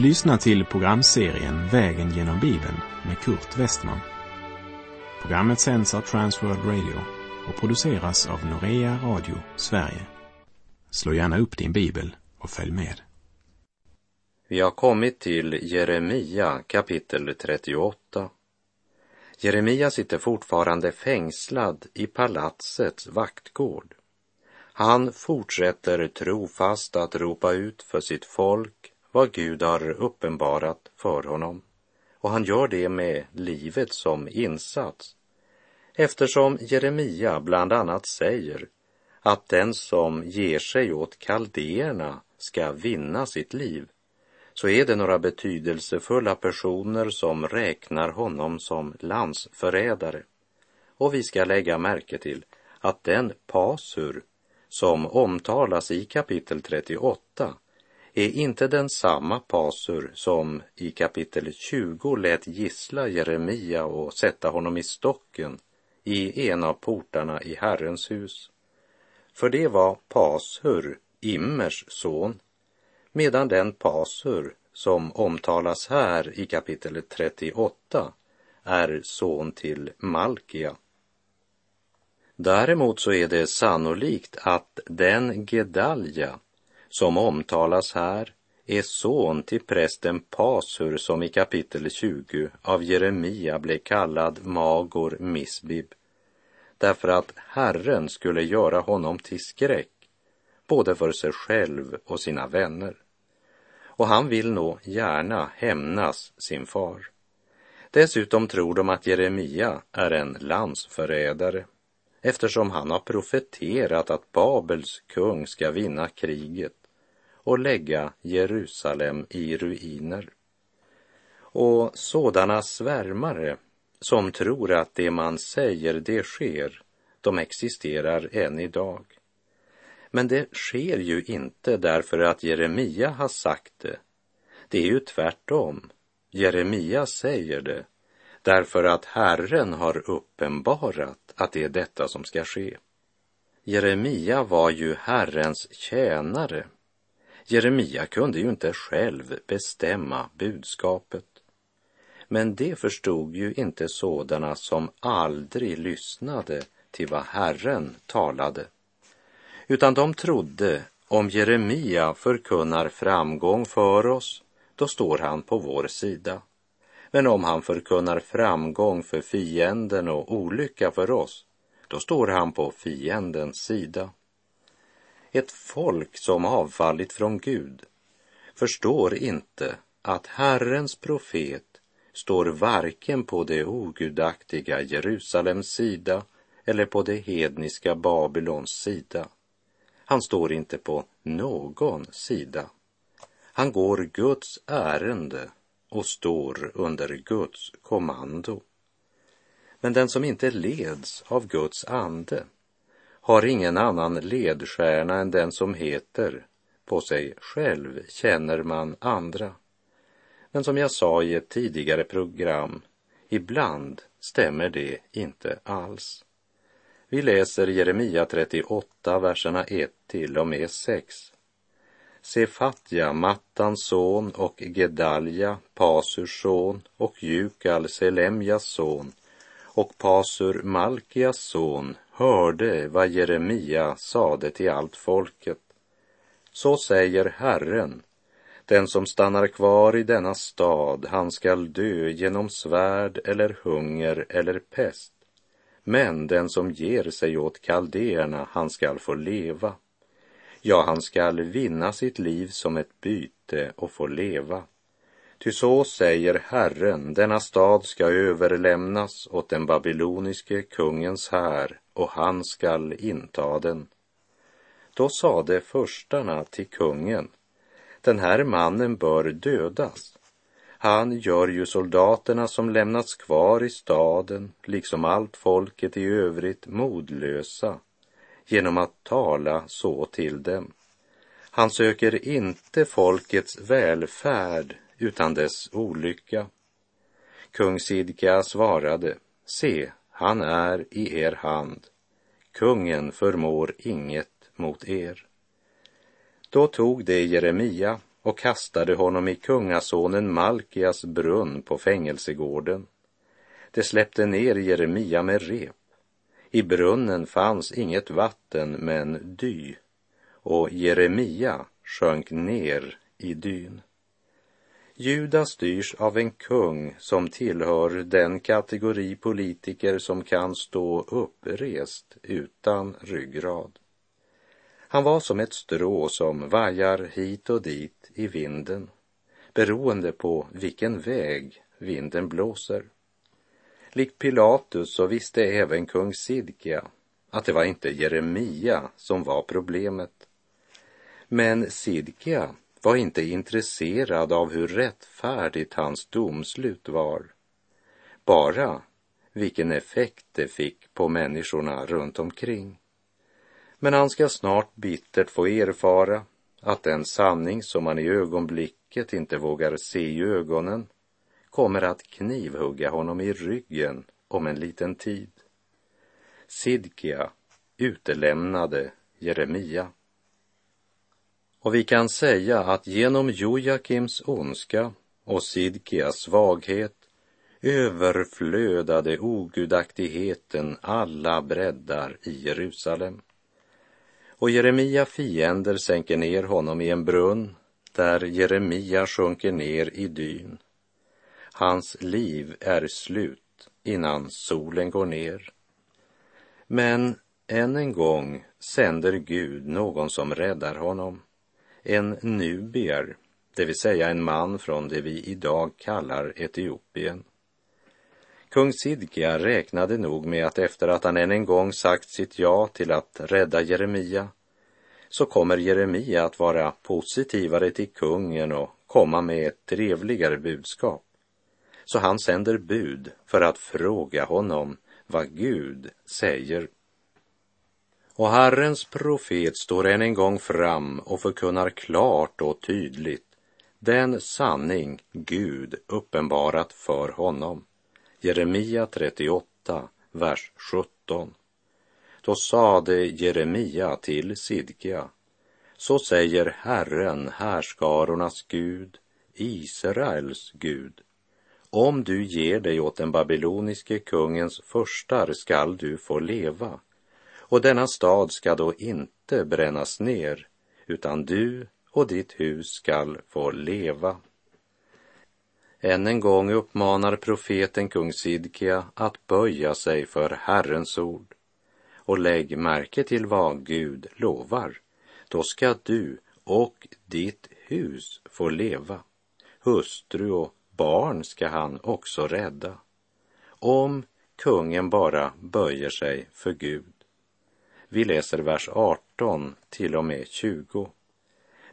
Du lyssnar till programserien Vägen genom Bibeln med Kurt Westman. Programmet sänds av Transworld Radio och produceras av Norea Radio Sverige. Slå gärna upp din bibel och följ med. Vi har kommit till Jeremia kapitel 38. Jeremia sitter fortfarande fängslad i palatsets vaktgård. Han fortsätter trofast att ropa ut för sitt folk vad Gud har uppenbarat för honom. Och han gör det med livet som insats. Eftersom Jeremia bland annat säger att den som ger sig åt kaldéerna ska vinna sitt liv, så är det några betydelsefulla personer som räknar honom som landsförrädare. Och vi ska lägga märke till att den pasur som omtalas i kapitel 38 är inte den samma pasur som i kapitel 20 lät gissla Jeremia och sätta honom i stocken i en av portarna i Herrens hus. För det var Pasur, Immers son, medan den Pasur som omtalas här i kapitel 38 är son till Malkia. Däremot så är det sannolikt att den Gedalja som omtalas här är son till prästen Pasur som i kapitel 20 av Jeremia blev kallad Magor Misbib därför att Herren skulle göra honom till skräck både för sig själv och sina vänner. Och han vill nog gärna hämnas sin far. Dessutom tror de att Jeremia är en landsförrädare eftersom han har profeterat att Babels kung ska vinna kriget och lägga Jerusalem i ruiner. Och sådana svärmare som tror att det man säger det sker, de existerar än idag. Men det sker ju inte därför att Jeremia har sagt det. Det är ju tvärtom. Jeremia säger det därför att Herren har uppenbarat att det är detta som ska ske. Jeremia var ju Herrens tjänare Jeremia kunde ju inte själv bestämma budskapet. Men det förstod ju inte sådana som aldrig lyssnade till vad Herren talade. Utan de trodde om Jeremia förkunnar framgång för oss, då står han på vår sida. Men om han förkunnar framgång för fienden och olycka för oss, då står han på fiendens sida. Ett folk som avfallit från Gud förstår inte att Herrens profet står varken på det ogudaktiga Jerusalems sida eller på det hedniska Babylons sida. Han står inte på någon sida. Han går Guds ärende och står under Guds kommando. Men den som inte leds av Guds ande har ingen annan ledstjärna än den som heter på sig själv känner man andra. Men som jag sa i ett tidigare program, ibland stämmer det inte alls. Vi läser Jeremia 38, verserna 1 till och med 6. Sefatja, Mattans son och Gedalja, Pasurs son och Jukal, Selemjas son och Pasur, Malkias son, hörde vad Jeremia sade till allt folket. Så säger Herren, den som stannar kvar i denna stad, han skall dö genom svärd eller hunger eller pest. Men den som ger sig åt kaldéerna, han skall få leva. Ja, han skall vinna sitt liv som ett byte och få leva. Ty så säger Herren, denna stad ska överlämnas åt den babyloniske kungens här och han skall inta den. Då sade förstarna till kungen, den här mannen bör dödas. Han gör ju soldaterna som lämnats kvar i staden, liksom allt folket i övrigt, modlösa genom att tala så till dem. Han söker inte folkets välfärd utan dess olycka. Kung Sidka svarade, se, han är i er hand. Kungen förmår inget mot er. Då tog de Jeremia och kastade honom i kungasonen Malkias brunn på fängelsegården. De släppte ner Jeremia med rep. I brunnen fanns inget vatten men dy och Jeremia sjönk ner i dyn. Juda styrs av en kung som tillhör den kategori politiker som kan stå upprest utan ryggrad. Han var som ett strå som vajar hit och dit i vinden, beroende på vilken väg vinden blåser. Likt Pilatus så visste även kung Sidkia att det var inte Jeremia som var problemet. Men Sidkia var inte intresserad av hur rättfärdigt hans domslut var. Bara vilken effekt det fick på människorna runt omkring. Men han ska snart bittert få erfara att den sanning som han i ögonblicket inte vågar se i ögonen kommer att knivhugga honom i ryggen om en liten tid. Sidkia utelämnade Jeremia. Och vi kan säga att genom Jojakims ondska och Sidkias svaghet överflödade ogudaktigheten alla breddar i Jerusalem. Och Jeremia fiender sänker ner honom i en brunn där Jeremia sjunker ner i dyn. Hans liv är slut innan solen går ner. Men än en gång sänder Gud någon som räddar honom. En nubier, det vill säga en man från det vi idag kallar Etiopien. Kung Sidkia räknade nog med att efter att han än en gång sagt sitt ja till att rädda Jeremia så kommer Jeremia att vara positivare till kungen och komma med ett trevligare budskap. Så han sänder bud för att fråga honom vad Gud säger. Och Herrens profet står än en gång fram och förkunnar klart och tydligt den sanning Gud uppenbarat för honom. Jeremia 38, vers 17. Då sade Jeremia till Sidkia, så säger Herren, härskarornas Gud, Israels Gud. Om du ger dig åt den babyloniske kungens förstar skall du få leva, och denna stad ska då inte brännas ner, utan du och ditt hus skall få leva. Än en gång uppmanar profeten kung Sidkia att böja sig för Herrens ord. Och lägg märke till vad Gud lovar. Då ska du och ditt hus få leva. Hustru och barn ska han också rädda. Om kungen bara böjer sig för Gud. Vi läser vers 18 till och med 20.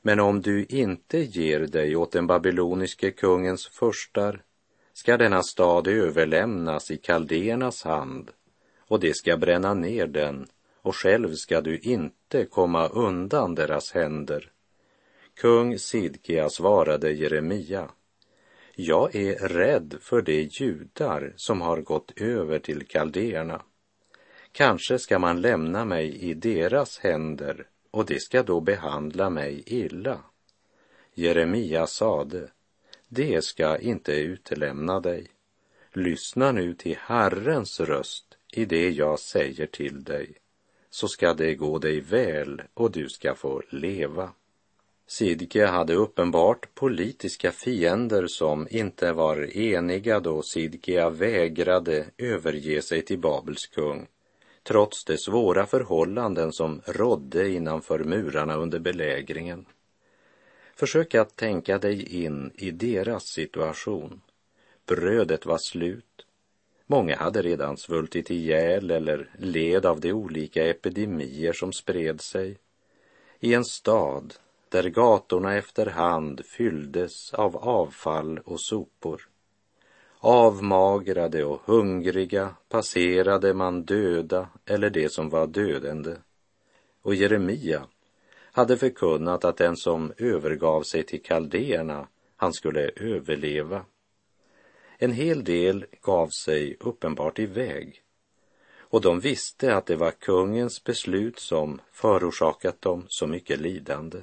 Men om du inte ger dig åt den babyloniske kungens förstar ska denna stad överlämnas i kaldéernas hand och de ska bränna ner den och själv ska du inte komma undan deras händer. Kung Sidkia svarade Jeremia. Jag är rädd för de judar som har gått över till kaldéerna. Kanske ska man lämna mig i deras händer och de ska då behandla mig illa. Jeremia sade, det ska inte utelämna dig. Lyssna nu till Herrens röst i det jag säger till dig, så ska det gå dig väl och du ska få leva. Sidke hade uppenbart politiska fiender som inte var eniga då Sidkia vägrade överge sig till Babels kung trots de svåra förhållanden som rådde innanför murarna under belägringen. Försök att tänka dig in i deras situation. Brödet var slut. Många hade redan svultit ihjäl eller led av de olika epidemier som spred sig. I en stad där gatorna efterhand fylldes av avfall och sopor Avmagrade och hungriga passerade man döda eller det som var dödande. Och Jeremia hade förkunnat att den som övergav sig till kaldéerna, han skulle överleva. En hel del gav sig uppenbart iväg och de visste att det var kungens beslut som förorsakat dem så mycket lidande.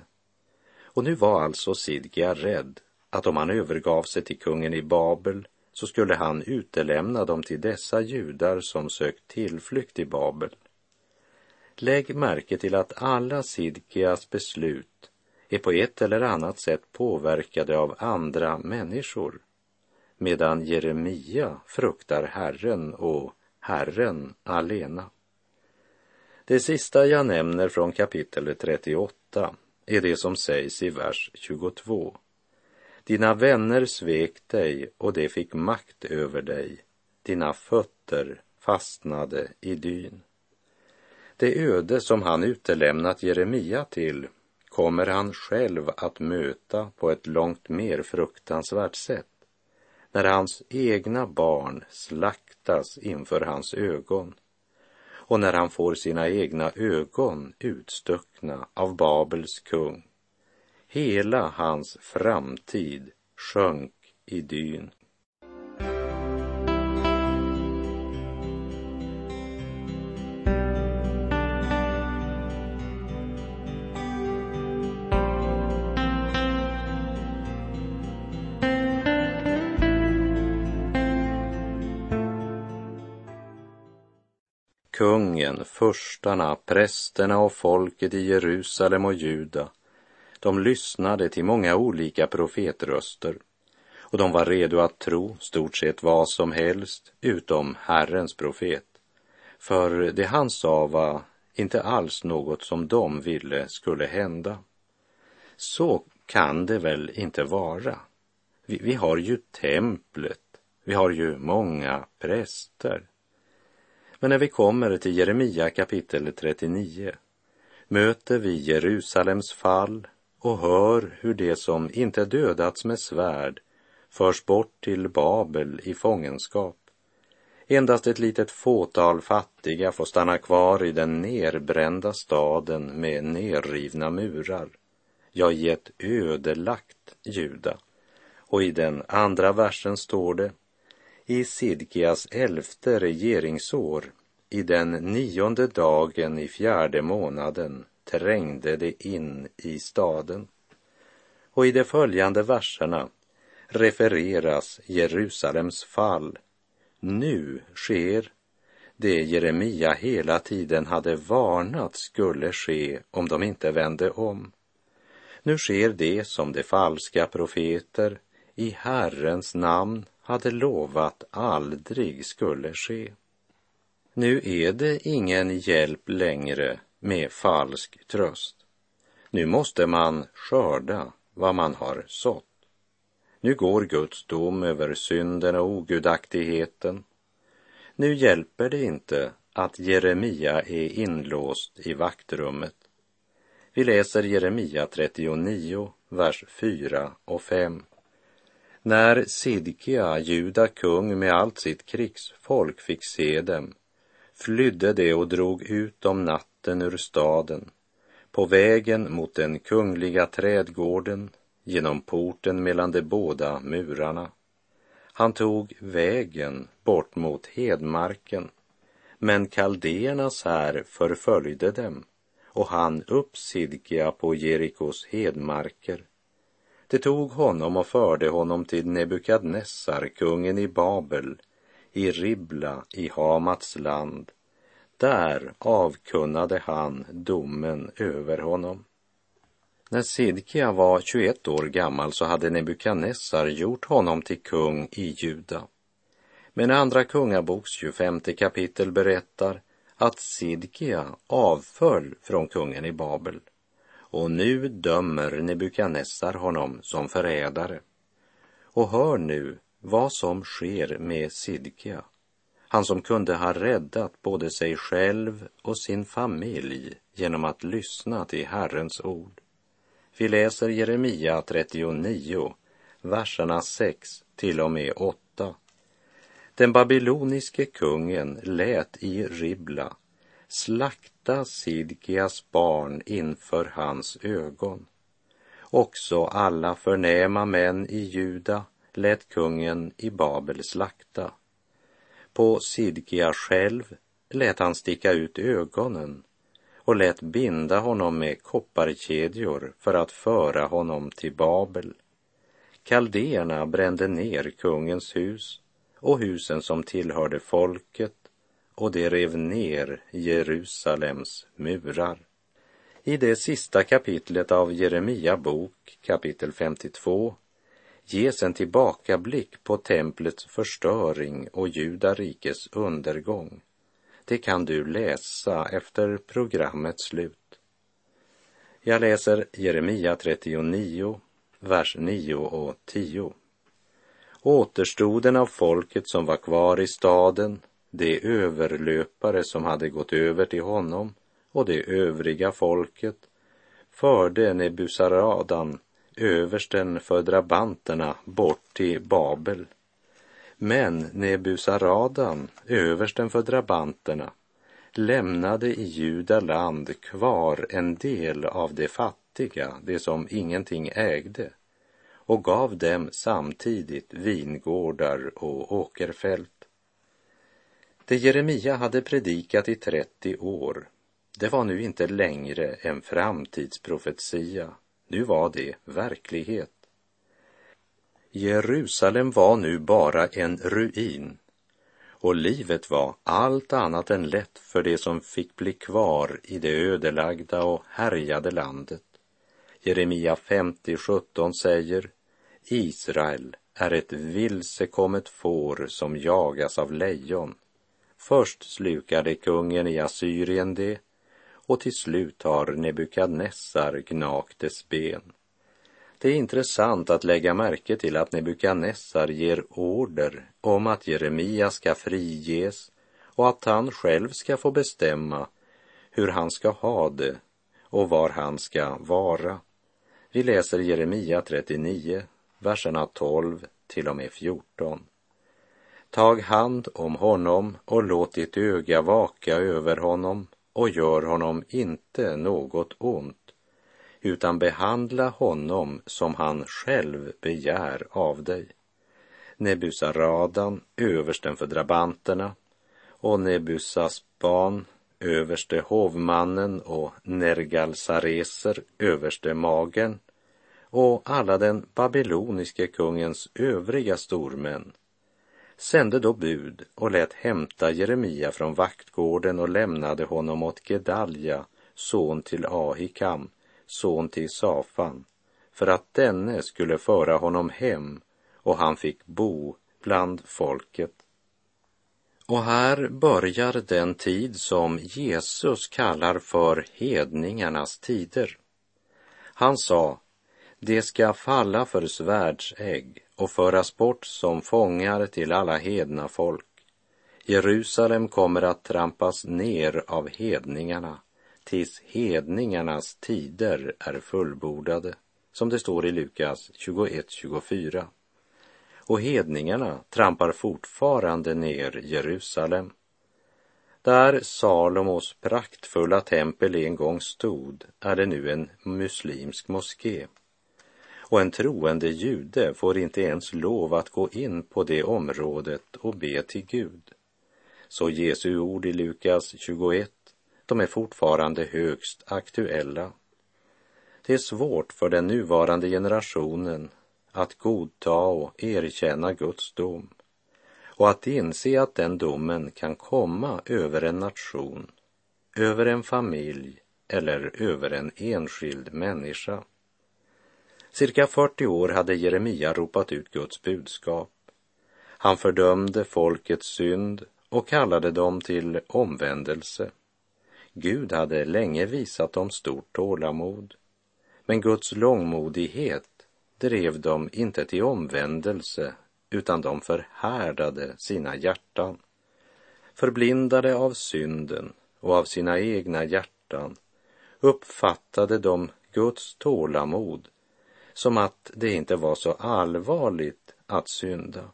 Och nu var alltså Sidgia rädd att om han övergav sig till kungen i Babel så skulle han utelämna dem till dessa judar som sökt tillflykt i Babel. Lägg märke till att alla Sidkias beslut är på ett eller annat sätt påverkade av andra människor, medan Jeremia fruktar Herren och Herren alena. Det sista jag nämner från kapitel 38 är det som sägs i vers 22. Dina vänner svek dig och de fick makt över dig. Dina fötter fastnade i dyn. Det öde som han utelämnat Jeremia till kommer han själv att möta på ett långt mer fruktansvärt sätt när hans egna barn slaktas inför hans ögon och när han får sina egna ögon utstuckna av Babels kung. Hela hans framtid sjönk i dyn. kungen, förstarna, prästerna och folket i Jerusalem och Juda, de lyssnade till många olika profetröster och de var redo att tro stort sett vad som helst utom Herrens profet. För det han sa var inte alls något som de ville skulle hända. Så kan det väl inte vara? Vi, vi har ju templet, vi har ju många präster. Men när vi kommer till Jeremia kapitel 39 möter vi Jerusalems fall och hör hur det som inte dödats med svärd förs bort till Babel i fångenskap. Endast ett litet fåtal fattiga får stanna kvar i den nerbrända staden med nerrivna murar, Jag i ett ödelagt Juda. Och i den andra versen står det i Sidkias elfte regeringsår, i den nionde dagen i fjärde månaden, trängde de in i staden. Och i de följande verserna refereras Jerusalems fall. Nu sker det Jeremia hela tiden hade varnat skulle ske om de inte vände om. Nu sker det som de falska profeter i Herrens namn hade lovat aldrig skulle ske. Nu är det ingen hjälp längre med falsk tröst. Nu måste man skörda vad man har sått. Nu går Guds dom över synden och ogudaktigheten. Nu hjälper det inte att Jeremia är inlåst i vaktrummet. Vi läser Jeremia 39, vers 4 och 5. När Sidkia, Juda kung med allt sitt krigsfolk fick se dem flydde de och drog ut om natten ur staden. På vägen mot den kungliga trädgården genom porten mellan de båda murarna. Han tog vägen bort mot hedmarken. Men kaldéernas här förföljde dem och han upp Sidkia på Jerikos hedmarker. Det tog honom och förde honom till Nebukadnessar, kungen i Babel, i Ribla i Hamats land. Där avkunnade han domen över honom. När Sidkia var 21 år gammal så hade Nebukadnessar gjort honom till kung i Juda. Men Andra Kungaboks 25 kapitel berättar att Sidkia avföll från kungen i Babel och nu dömer Nebukadnessar honom som förrädare. Och hör nu vad som sker med Sidkia, han som kunde ha räddat både sig själv och sin familj genom att lyssna till Herrens ord. Vi läser Jeremia 39, verserna 6 till och med 8. Den babyloniske kungen lät i Ribla slakta Sidkias barn inför hans ögon. Också alla förnäma män i Juda lät kungen i Babel slakta. På Sidkia själv lät han sticka ut ögonen och lät binda honom med kopparkedjor för att föra honom till Babel. Kaldéerna brände ner kungens hus och husen som tillhörde folket och de rev ner Jerusalems murar. I det sista kapitlet av Jeremia bok, kapitel 52, ges en tillbakablick på templets förstöring och judarikes undergång. Det kan du läsa efter programmets slut. Jag läser Jeremia 39, vers 9 och 10. Återstoden av folket som var kvar i staden, de överlöpare som hade gått över till honom och det övriga folket, förde Nebusaradan, översten för drabanterna, bort till Babel. Men Nebusaradan, översten för drabanterna, lämnade i Juda land kvar en del av de fattiga, det som ingenting ägde, och gav dem samtidigt vingårdar och åkerfält. Det Jeremia hade predikat i 30 år, det var nu inte längre en framtidsprofetia, nu var det verklighet. Jerusalem var nu bara en ruin och livet var allt annat än lätt för det som fick bli kvar i det ödelagda och härjade landet. Jeremia 50.17 säger Israel är ett vilsekommet får som jagas av lejon. Först slukade kungen i Assyrien det och till slut har Nebukadnessar gnagt dess ben. Det är intressant att lägga märke till att Nebukadnessar ger order om att Jeremia ska friges och att han själv ska få bestämma hur han ska ha det och var han ska vara. Vi läser Jeremia 39, verserna 12 till och med 14. Tag hand om honom och låt ditt öga vaka över honom och gör honom inte något ont, utan behandla honom som han själv begär av dig. Nebusaradan, översten för drabanterna, och Nebusasban, överste hovmannen och Nergalsareser, överste magen, och alla den babyloniske kungens övriga stormän sände då bud och lät hämta Jeremia från vaktgården och lämnade honom åt Gedalja, son till Ahikam, son till Safan, för att denne skulle föra honom hem och han fick bo bland folket. Och här börjar den tid som Jesus kallar för hedningarnas tider. Han sa, de ska falla för svärdsägg och föras bort som fångar till alla hedna folk. Jerusalem kommer att trampas ner av hedningarna tills hedningarnas tider är fullbordade, som det står i Lukas 21.24. Och hedningarna trampar fortfarande ner Jerusalem. Där Salomos praktfulla tempel en gång stod är det nu en muslimsk moské och en troende jude får inte ens lov att gå in på det området och be till Gud. Så Jesu ord i Lukas 21, de är fortfarande högst aktuella. Det är svårt för den nuvarande generationen att godta och erkänna Guds dom och att inse att den domen kan komma över en nation, över en familj eller över en enskild människa. Cirka 40 år hade Jeremia ropat ut Guds budskap. Han fördömde folkets synd och kallade dem till omvändelse. Gud hade länge visat dem stort tålamod, men Guds långmodighet drev dem inte till omvändelse utan de förhärdade sina hjärtan. Förblindade av synden och av sina egna hjärtan uppfattade de Guds tålamod som att det inte var så allvarligt att synda.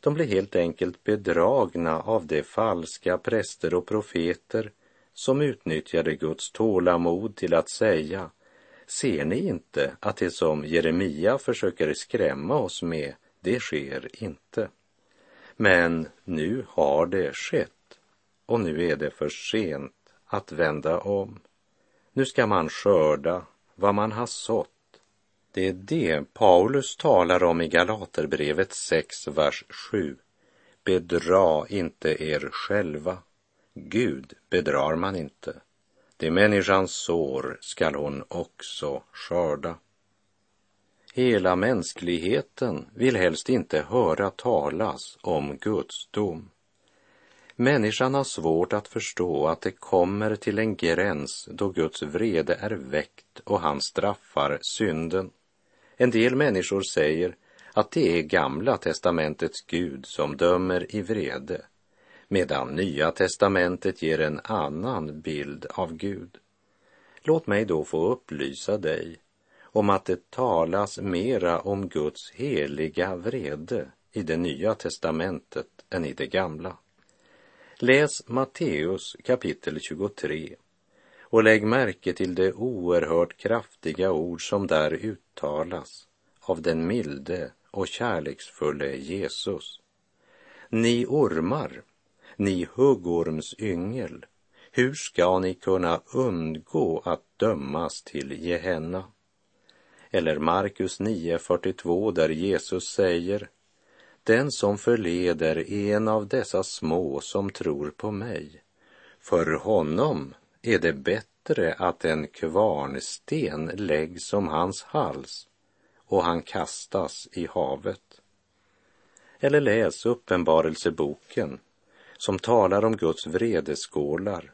De blev helt enkelt bedragna av de falska präster och profeter som utnyttjade Guds tålamod till att säga Ser ni inte att det som Jeremia försöker skrämma oss med, det sker inte? Men nu har det skett och nu är det för sent att vända om. Nu ska man skörda vad man har sått. Det är det Paulus talar om i Galaterbrevet 6, vers 7. Bedra inte er själva. Gud bedrar man inte. Det människans sår skall hon också skörda. Hela mänskligheten vill helst inte höra talas om Guds dom. Människan har svårt att förstå att det kommer till en gräns då Guds vrede är väckt och han straffar synden. En del människor säger att det är Gamla testamentets Gud som dömer i vrede, medan Nya testamentet ger en annan bild av Gud. Låt mig då få upplysa dig om att det talas mera om Guds heliga vrede i det nya testamentet än i det gamla. Läs Matteus kapitel 23 och lägg märke till det oerhört kraftiga ord som där uttalas av den milde och kärleksfulle Jesus. Ni ormar, ni huggormsyngel, hur ska ni kunna undgå att dömas till Gehenna? Eller Markus 9.42 där Jesus säger Den som förleder en av dessa små som tror på mig, för honom är det bättre att en kvarnsten läggs om hans hals och han kastas i havet. Eller läs Uppenbarelseboken som talar om Guds vredeskålar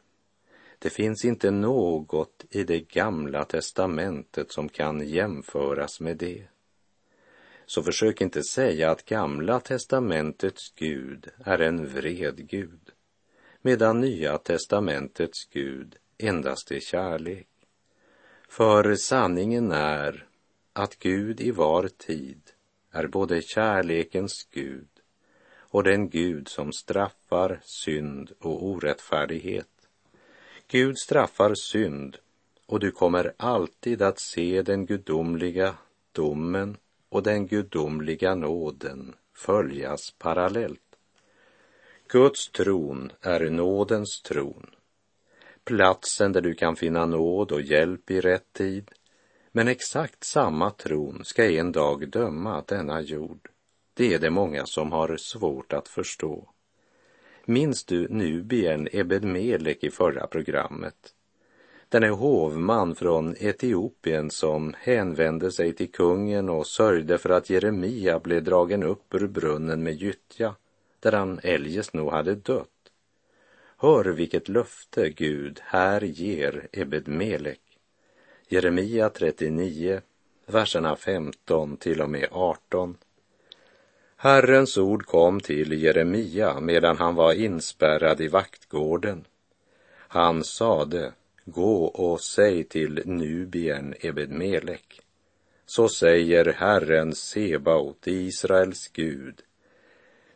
det finns inte något i det gamla testamentet som kan jämföras med det. Så försök inte säga att gamla testamentets Gud är en vred Gud, medan nya testamentets Gud endast är kärlek. För sanningen är att Gud i var tid är både kärlekens Gud och den Gud som straffar synd och orättfärdighet. Gud straffar synd och du kommer alltid att se den gudomliga domen och den gudomliga nåden följas parallellt. Guds tron är nådens tron, platsen där du kan finna nåd och hjälp i rätt tid. Men exakt samma tron ska en dag döma denna jord. Det är det många som har svårt att förstå. Minns du Nubien Ebed Melek i förra programmet? Den är hovman från Etiopien som hänvände sig till kungen och sörjde för att Jeremia blev dragen upp ur brunnen med gyttja, där han eljest nog hade dött. Hör vilket löfte Gud här ger Ebed Melek. Jeremia 39, verserna 15 till och med 18. Herrens ord kom till Jeremia medan han var inspärrad i vaktgården. Han sade, gå och säg till Nubien Ebedmelek. Så säger Herren Sebaot, Israels Gud.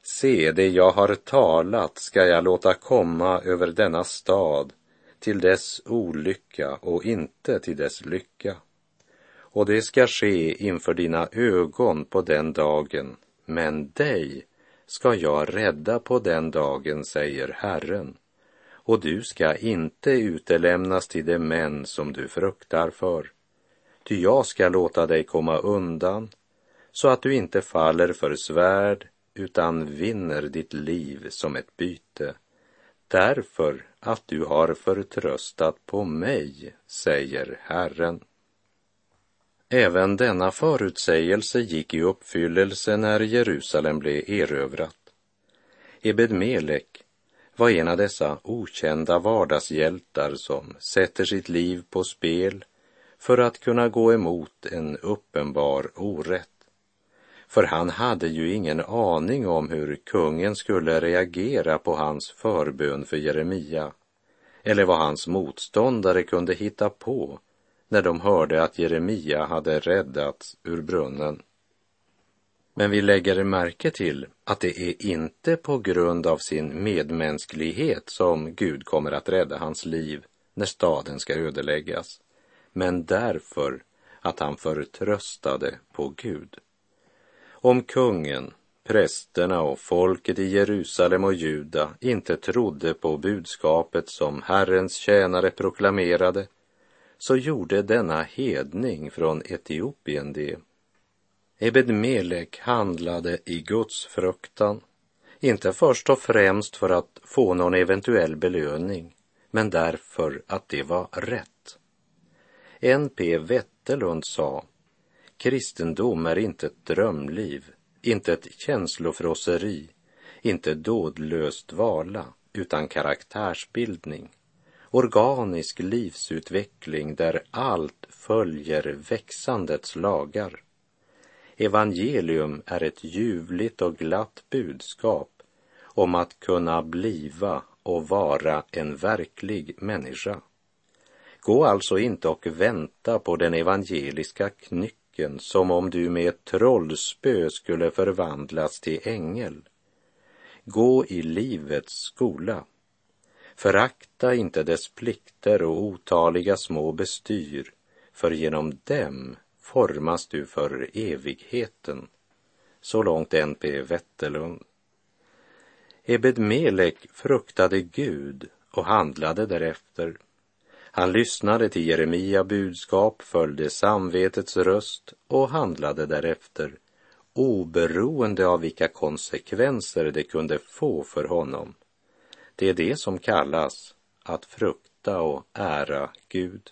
Se, det jag har talat ska jag låta komma över denna stad till dess olycka och inte till dess lycka. Och det ska ske inför dina ögon på den dagen men dig ska jag rädda på den dagen, säger Herren, och du ska inte utelämnas till de män som du fruktar för. Ty jag ska låta dig komma undan så att du inte faller för svärd utan vinner ditt liv som ett byte, därför att du har förtröstat på mig, säger Herren. Även denna förutsägelse gick i uppfyllelse när Jerusalem blev erövrat. Ebed Melek var en av dessa okända vardagshjältar som sätter sitt liv på spel för att kunna gå emot en uppenbar orätt. För han hade ju ingen aning om hur kungen skulle reagera på hans förbön för Jeremia eller vad hans motståndare kunde hitta på när de hörde att Jeremia hade räddats ur brunnen. Men vi lägger märke till att det är inte på grund av sin medmänsklighet som Gud kommer att rädda hans liv när staden ska ödeläggas, men därför att han förtröstade på Gud. Om kungen, prästerna och folket i Jerusalem och Juda inte trodde på budskapet som Herrens tjänare proklamerade så gjorde denna hedning från Etiopien det. Ebed Melek handlade i Guds fruktan, inte först och främst för att få någon eventuell belöning, men därför att det var rätt. N.P. Wetterlund sa, kristendom är inte ett drömliv, inte ett känslofrosseri, inte dådlöst vala, utan karaktärsbildning organisk livsutveckling där allt följer växandets lagar. Evangelium är ett ljuvligt och glatt budskap om att kunna bliva och vara en verklig människa. Gå alltså inte och vänta på den evangeliska knycken som om du med ett trollspö skulle förvandlas till ängel. Gå i livets skola Förakta inte dess plikter och otaliga små bestyr, för genom dem formas du för evigheten. Så långt N.P. Wetterlund. Ebed Melek fruktade Gud och handlade därefter. Han lyssnade till Jeremia budskap, följde samvetets röst och handlade därefter, oberoende av vilka konsekvenser det kunde få för honom. Det är det som kallas att frukta och ära Gud.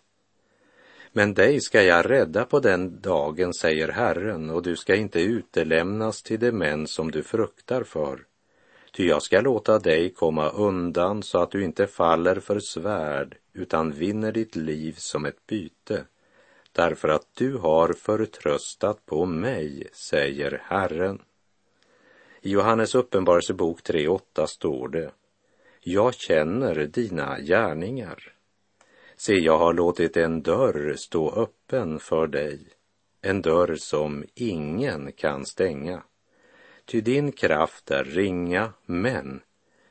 Men dig ska jag rädda på den dagen, säger Herren, och du ska inte utelämnas till de män som du fruktar för. Ty jag ska låta dig komma undan så att du inte faller för svärd utan vinner ditt liv som ett byte, därför att du har förtröstat på mig, säger Herren. I Johannes uppenbarelsebok 3.8 står det jag känner dina gärningar. Se, jag har låtit en dörr stå öppen för dig, en dörr som ingen kan stänga. Ty din kraft är ringa, men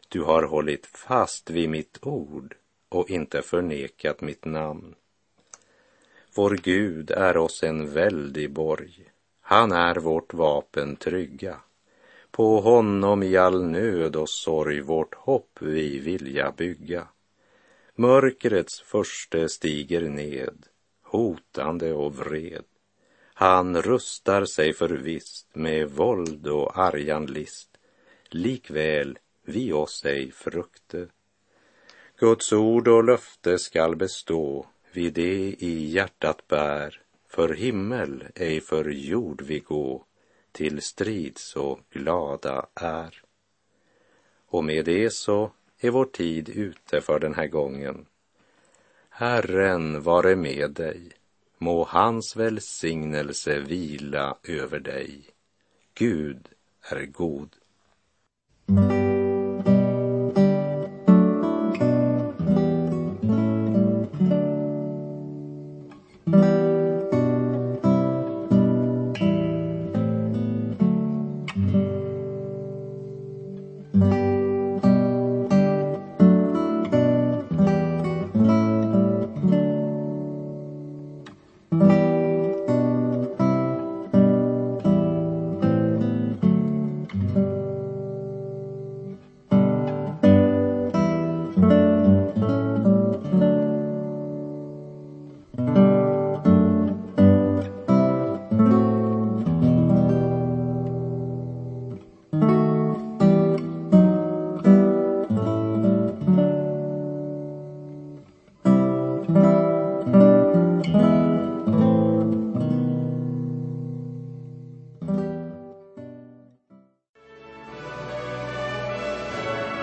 du har hållit fast vid mitt ord och inte förnekat mitt namn. Vår Gud är oss en väldig borg. Han är vårt vapen trygga. På honom i all nöd och sorg vårt hopp vi vilja bygga. Mörkrets förste stiger ned, hotande och vred. Han rustar sig förvisst med våld och argan list. Likväl vi oss ej frukte. Guds ord och löfte skall bestå, vi det i hjärtat bär, för himmel ej för jord vi gå, till strid så glada är. Och med det så är vår tid ute för den här gången. Herren vare med dig. Må hans välsignelse vila över dig. Gud är god.